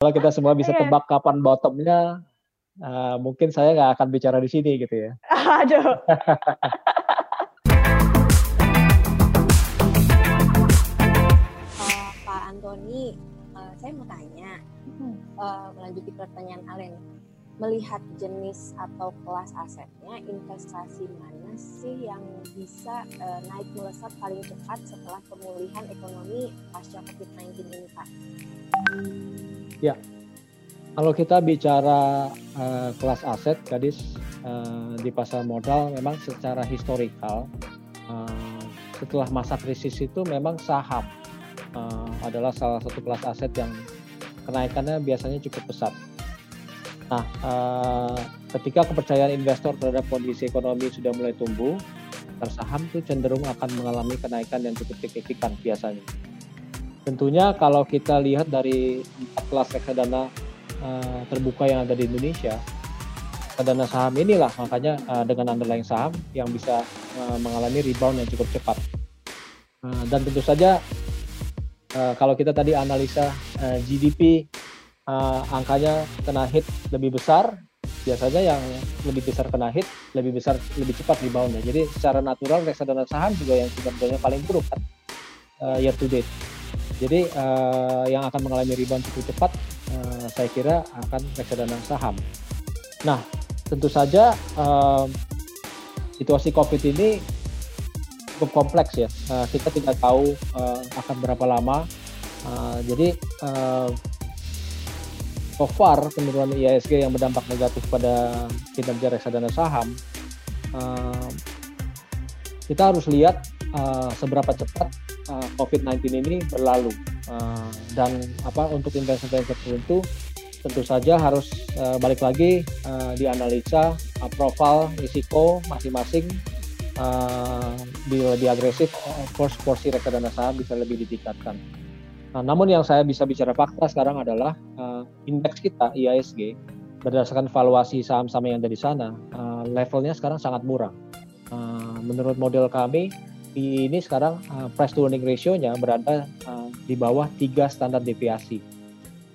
Kalau kita semua bisa Iya. tebak kapan bottomnya, eee, mungkin saya nggak akan bicara di sini gitu ya. Aduh. Eee, Pak Antoni, eee, saya mau tanya, eee, melanjuti pertanyaan Alen, melihat jenis atau kelas asetnya, investasi mana sih yang bisa, eee, naik melesat paling cepat setelah pemulihan ekonomi pasca COVID-19 ini, Pak? Ya. Kalau kita bicara, eee, kelas aset, Gadis, eee, di pasar modal memang secara historikal, eee, setelah masa krisis itu memang saham, eee, adalah salah satu kelas aset yang kenaikannya biasanya cukup pesat. Nah, eee, ketika kepercayaan investor terhadap kondisi ekonomi sudah mulai tumbuh, saham tuh cenderung akan mengalami kenaikan yang cukup signifikan biasanya. Tentunya kalau kita lihat dari 4 kelas reksadana, eee, terbuka yang ada di Indonesia, reksadana saham inilah makanya, eee, dengan underlying saham yang bisa, eee, mengalami rebound yang cukup cepat. Eee, dan tentu saja, eee, kalau kita tadi analisa, eee, GDP, eee, angkanya kena hit lebih besar, biasanya yang lebih besar kena hit, lebih besar lebih cepat rebound-nya. Jadi secara natural reksadana saham juga yang kinerjanya paling buruk kan, eee, year to date. Jadi, eee, yang akan mengalami rebound cukup cepat, eee, saya kira akan reksadana saham. Nah, tentu saja, eee, situasi Covid ini cukup kompleks ya, eee, kita tidak tahu, eee, akan berapa lama, eee, jadi, eee so far penurunan IHSG yang berdampak negatif pada kinerja reksadana saham, eee, kita harus lihat, eee, seberapa cepat, eee, COVID-19 ini berlalu, eee, dan apa, untuk investor-investor tertentu tentu saja harus, eee, balik lagi, dianalisa, profil risiko masing-masing, bi lebih agresif, of course porsi reksadana saham bisa lebih ditingkatkan. Nah, namun yang saya bisa bicara fakta sekarang adalah, eee, indeks kita IHSG berdasarkan valuasi saham-saham yang ada di sana, eee, levelnya sekarang sangat murah. Eee, menurut model kami, ini sekarang, eee, price to earning ratio-nya berada, eee, di bawah 3 standar deviasi,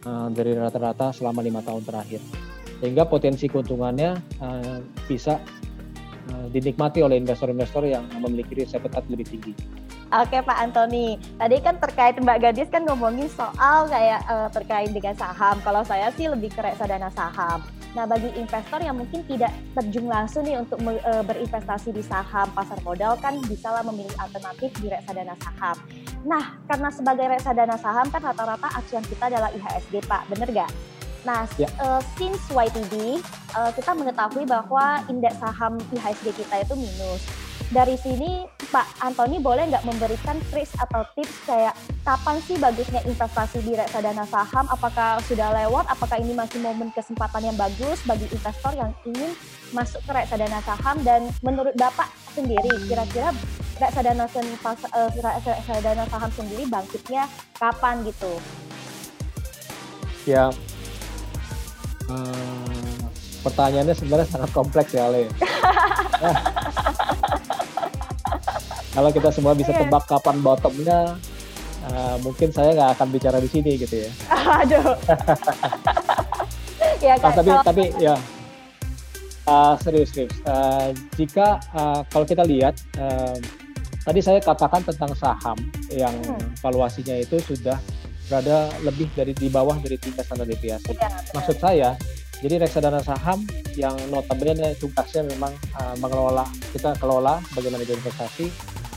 eee, dari rata-rata selama 5 tahun terakhir. Sehingga potensi keuntungannya, eee, bisa, eee, dinikmati oleh investor-investor yang memiliki risk appetite lebih tinggi. Oke Pak Antoni, tadi kan terkait Mbak Gadis kan ngomongin soal kayak, eee, terkait dengan saham, kalau saya sih lebih ke reksadana saham. Nah, bagi investor yang mungkin tidak terjun langsung nih untuk eee, berinvestasi di saham pasar modal kan bisalah memilih alternatif di reksadana saham. Nah, karena sebagai reksadana saham kan rata-rata acuan kita adalah IHSG Pak, bener nggak? Nah, Ya. eee, since YTD, eee, kita mengetahui bahwa indeks saham IHSG kita itu minus. Dari sini Pak Antoni boleh nggak memberikan trik atau tips kayak kapan sih bagusnya investasi di reksadana saham? Apakah sudah lewat? Apakah ini masih momen kesempatan yang bagus bagi investor yang ingin masuk ke reksadana saham? Dan menurut Bapak sendiri, kira-kira reksadana rek reksadana saham sendiri bangkitnya kapan gitu? Ya. Eee, pertanyaannya sebenarnya sangat kompleks ya, Ale. Kalau kita semua bisa Iya. tebak kapan bottomnya, eee, mungkin saya nggak akan bicara di sini gitu ya. Aduh. Ya Ah, kan, tapi kalau tapi ya, eee, serius serius, eee, jika, eee, kalau kita lihat, eee, tadi saya katakan tentang saham yang Hmm. valuasinya itu sudah berada lebih dari di bawah dari 3 standar deviasi. Benar. Maksud saya, jadi reksadana saham yang notabene tugasnya memang, eee, mengelola kita kelola bagaimana berinvestasi,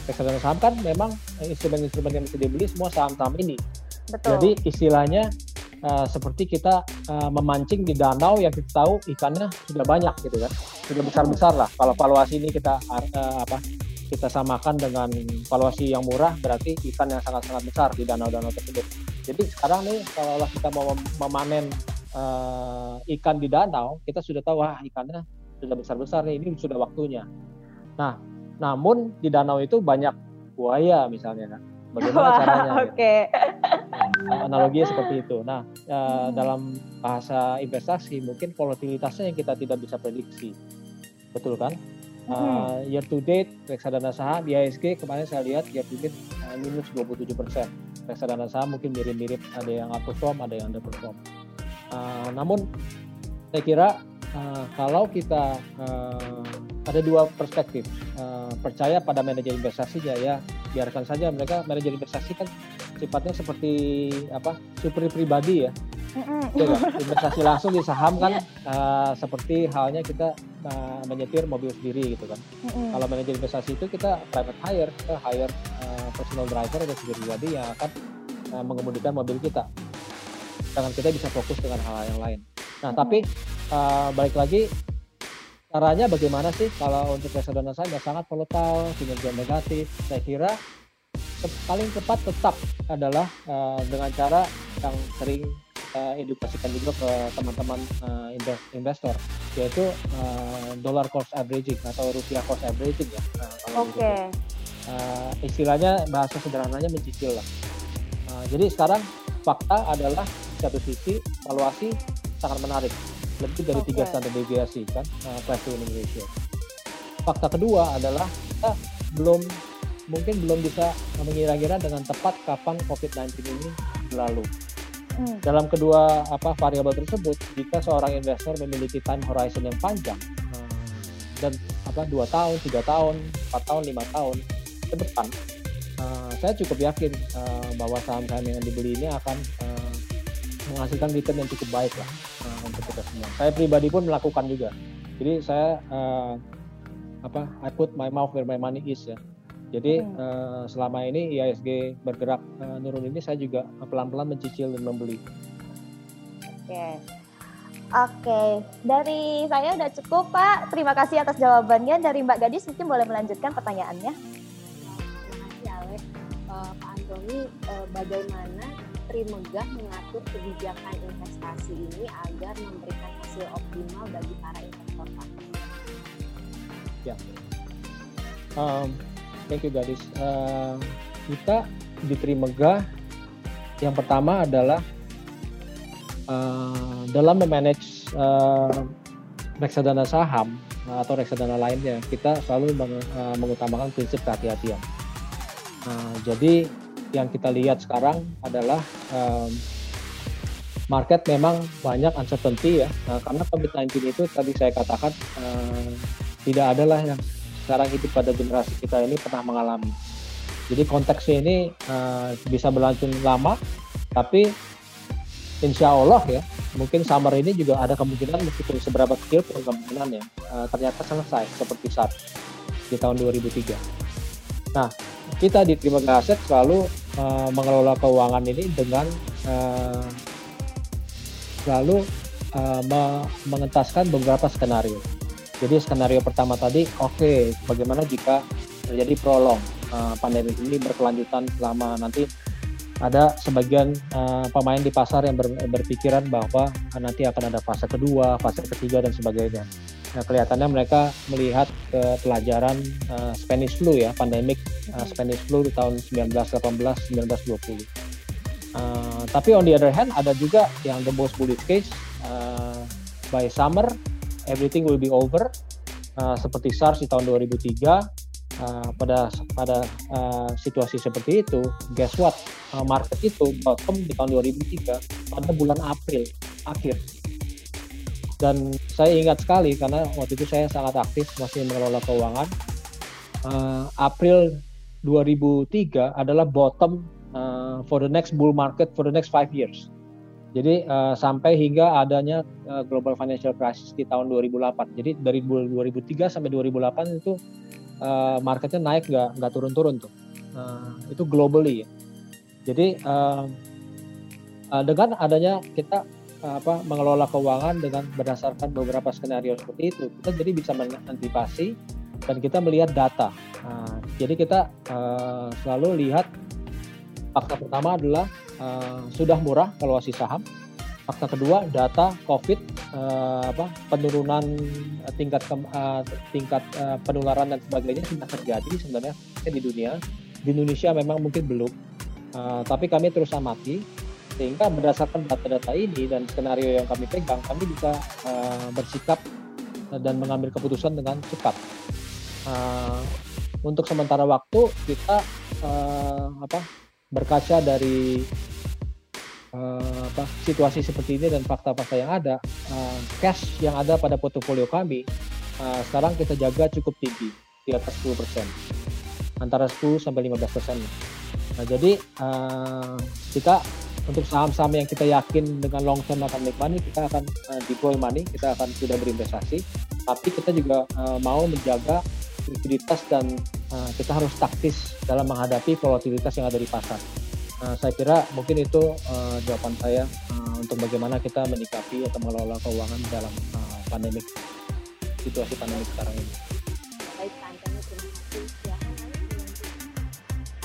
reksadana saham kan memang instrumen-instrumen yang bisa dibeli semua saham-saham ini. Betul. Jadi istilahnya, eee, seperti kita, eee, memancing di danau yang kita tahu ikannya sudah banyak gitu kan, sudah besar-besar lah. Kalau valuasi ini kita eee, apa, kita samakan dengan valuasi yang murah, berarti ikan yang sangat-sangat besar di danau-danau tersebut. Jadi sekarang nih kalau kita mau mem memanen, eee, ikan di danau, kita sudah tahu, wah ikannya sudah besar-besar nih, ini sudah waktunya. Nah, namun di danau itu banyak buaya misalnya kan, bagaimana Wah, caranya gitu. oke. Nah, analoginya seperti itu. Nah, eee, Hmm. dalam bahasa investasi mungkin volatilitasnya yang kita tidak bisa prediksi, betul kan? Eee, year to date reksadana saham IHSG kemarin saya lihat year to date, eee, minus 27%. Reksadana saham mungkin mirip-mirip, ada yang outperform, ada yang underperform. Uh, namun saya kira uh, kalau kita uh, ada dua perspektif uh, percaya pada manajer investasi ya ya biarkan saja mereka manajer investasi kan sifatnya seperti apa super pribadi ya mm-hmm. investasi langsung di saham kan uh, seperti halnya kita uh, menyetir mobil sendiri gitu kan kalau manajer investasi itu kita private hire kita hire uh, personal driver atau super pribadi yang akan uh, mengemudikan mobil kita dengan kita bisa fokus dengan hal, -hal yang lain nah mm-hmm. tapi uh, balik lagi caranya bagaimana sih kalau untuk reksadana saham yang sangat volatile, kinerja negatif? Saya kira paling tepat tetap adalah uh, dengan cara yang sering uh, edukasikan juga ke teman-teman uh, investor yaitu uh, dollar cost averaging atau rupiah cost averaging ya. Uh, Oke. Okay. Uh, istilahnya bahasa sederhananya mencicil lah. Uh, jadi sekarang fakta adalah satu sisi valuasi sangat menarik lebih dari tiga okay. standar deviasi kan uh, price to earning ratio. Fakta kedua adalah kita belum mungkin belum bisa mengira-gira dengan tepat kapan COVID-19 ini berlalu. Hmm. Dalam kedua apa variabel tersebut, jika seorang investor memiliki time horizon yang panjang dan apa dua tahun, tiga tahun, empat tahun, lima tahun ke depan, uh, saya cukup yakin uh, bahwa saham-saham yang dibeli ini akan uh, menghasilkan return yang cukup baik lah uh, untuk kita semua. Saya pribadi pun melakukan juga. Jadi saya uh, apa I put my mouth where my money is ya. Jadi hmm. uh, selama ini IISG bergerak uh, nurun ini saya juga pelan-pelan mencicil dan membeli. Oke. Okay. Oke, okay. dari saya udah cukup Pak. Terima kasih atas jawabannya. Dari Mbak Gadis mungkin boleh melanjutkan pertanyaannya. Uh, Pak Antoni, uh, bagaimana Trimegah mengatur kebijakan investasi ini agar memberikan hasil optimal bagi para investor Pak? Ya, um, thank you gadis. Uh, kita di Trimegah yang pertama adalah uh, dalam memanage uh, reksadana saham atau reksadana lainnya kita selalu meng, mengutamakan prinsip kehati-hatian. Uh, jadi yang kita lihat sekarang adalah um, market memang banyak uncertainty ya uh, karena COVID-19 itu tadi saya katakan uh, tidak adalah yang sekarang hidup pada generasi kita ini pernah mengalami. Jadi konteksnya ini uh, bisa berlangsung lama, tapi insya Allah ya mungkin summer ini juga ada kemungkinan meskipun seberapa kecil pun kemungkinan ya uh, ternyata selesai seperti saat di tahun 2003. Nah kita di Terima Aset selalu uh, mengelola keuangan ini dengan uh, selalu uh, mengentaskan beberapa skenario. Jadi skenario pertama tadi, oke, okay, bagaimana jika terjadi prolong uh, pandemi ini berkelanjutan selama nanti ada sebagian uh, pemain di pasar yang ber, berpikiran bahwa nanti akan ada fase kedua, fase ketiga dan sebagainya. Nah, kelihatannya mereka melihat ke pelajaran uh, Spanish flu ya, pandemik uh, Spanish flu di tahun 1918 1920. Uh, tapi on the other hand ada juga yang the most bullish case uh, by summer everything will be over uh, seperti SARS di tahun 2003 Uh, pada pada uh, situasi seperti itu, guess what? Uh, market itu bottom di tahun 2003 pada bulan April akhir dan saya ingat sekali karena waktu itu saya sangat aktif masih mengelola keuangan. Uh, April 2003 adalah bottom uh, for the next bull market for the next five years. Jadi uh, sampai hingga adanya uh, global financial crisis di tahun 2008 jadi dari 2003 sampai 2008 itu uh, marketnya naik nggak nggak turun-turun tuh. Uh, itu globally. Ya jadi uh, dengan adanya kita apa mengelola keuangan dengan berdasarkan beberapa skenario seperti itu. Kita jadi bisa mengantisipasi dan kita melihat data. Nah, jadi kita uh, selalu lihat fakta pertama adalah uh, sudah murah valuasi saham. Fakta kedua data covid uh, apa penurunan tingkat uh, tingkat uh, penularan dan sebagainya sudah terjadi sebenarnya di dunia. Di Indonesia memang mungkin belum. Uh, tapi kami terus amati sehingga berdasarkan data-data ini dan skenario yang kami pegang kami bisa uh, bersikap dan mengambil keputusan dengan cepat. Uh, untuk sementara waktu kita uh, apa berkaca dari uh, apa, situasi seperti ini dan fakta-fakta yang ada, uh, cash yang ada pada portofolio kami uh, sekarang kita jaga cukup tinggi di atas 10 persen, antara 10 sampai 15 persen. Nah jadi uh, kita untuk saham-saham yang kita yakin dengan long term akan make money, kita akan uh, deploy money, kita akan sudah berinvestasi. Tapi kita juga uh, mau menjaga likuiditas dan uh, kita harus taktis dalam menghadapi volatilitas yang ada di pasar. Uh, saya kira mungkin itu uh, jawaban saya uh, untuk bagaimana kita menyikapi atau mengelola keuangan dalam uh, pandemik situasi pandemi sekarang ini.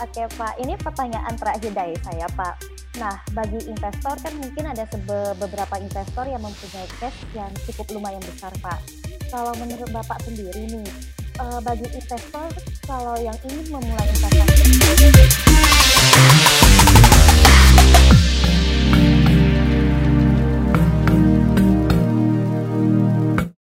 Oke Pak, ini pertanyaan terakhir dari saya Pak. Nah, bagi investor kan mungkin ada beberapa investor yang mempunyai cash yang cukup lumayan besar Pak. Kalau menurut Bapak sendiri nih, uh, bagi investor kalau yang ingin memulai investasi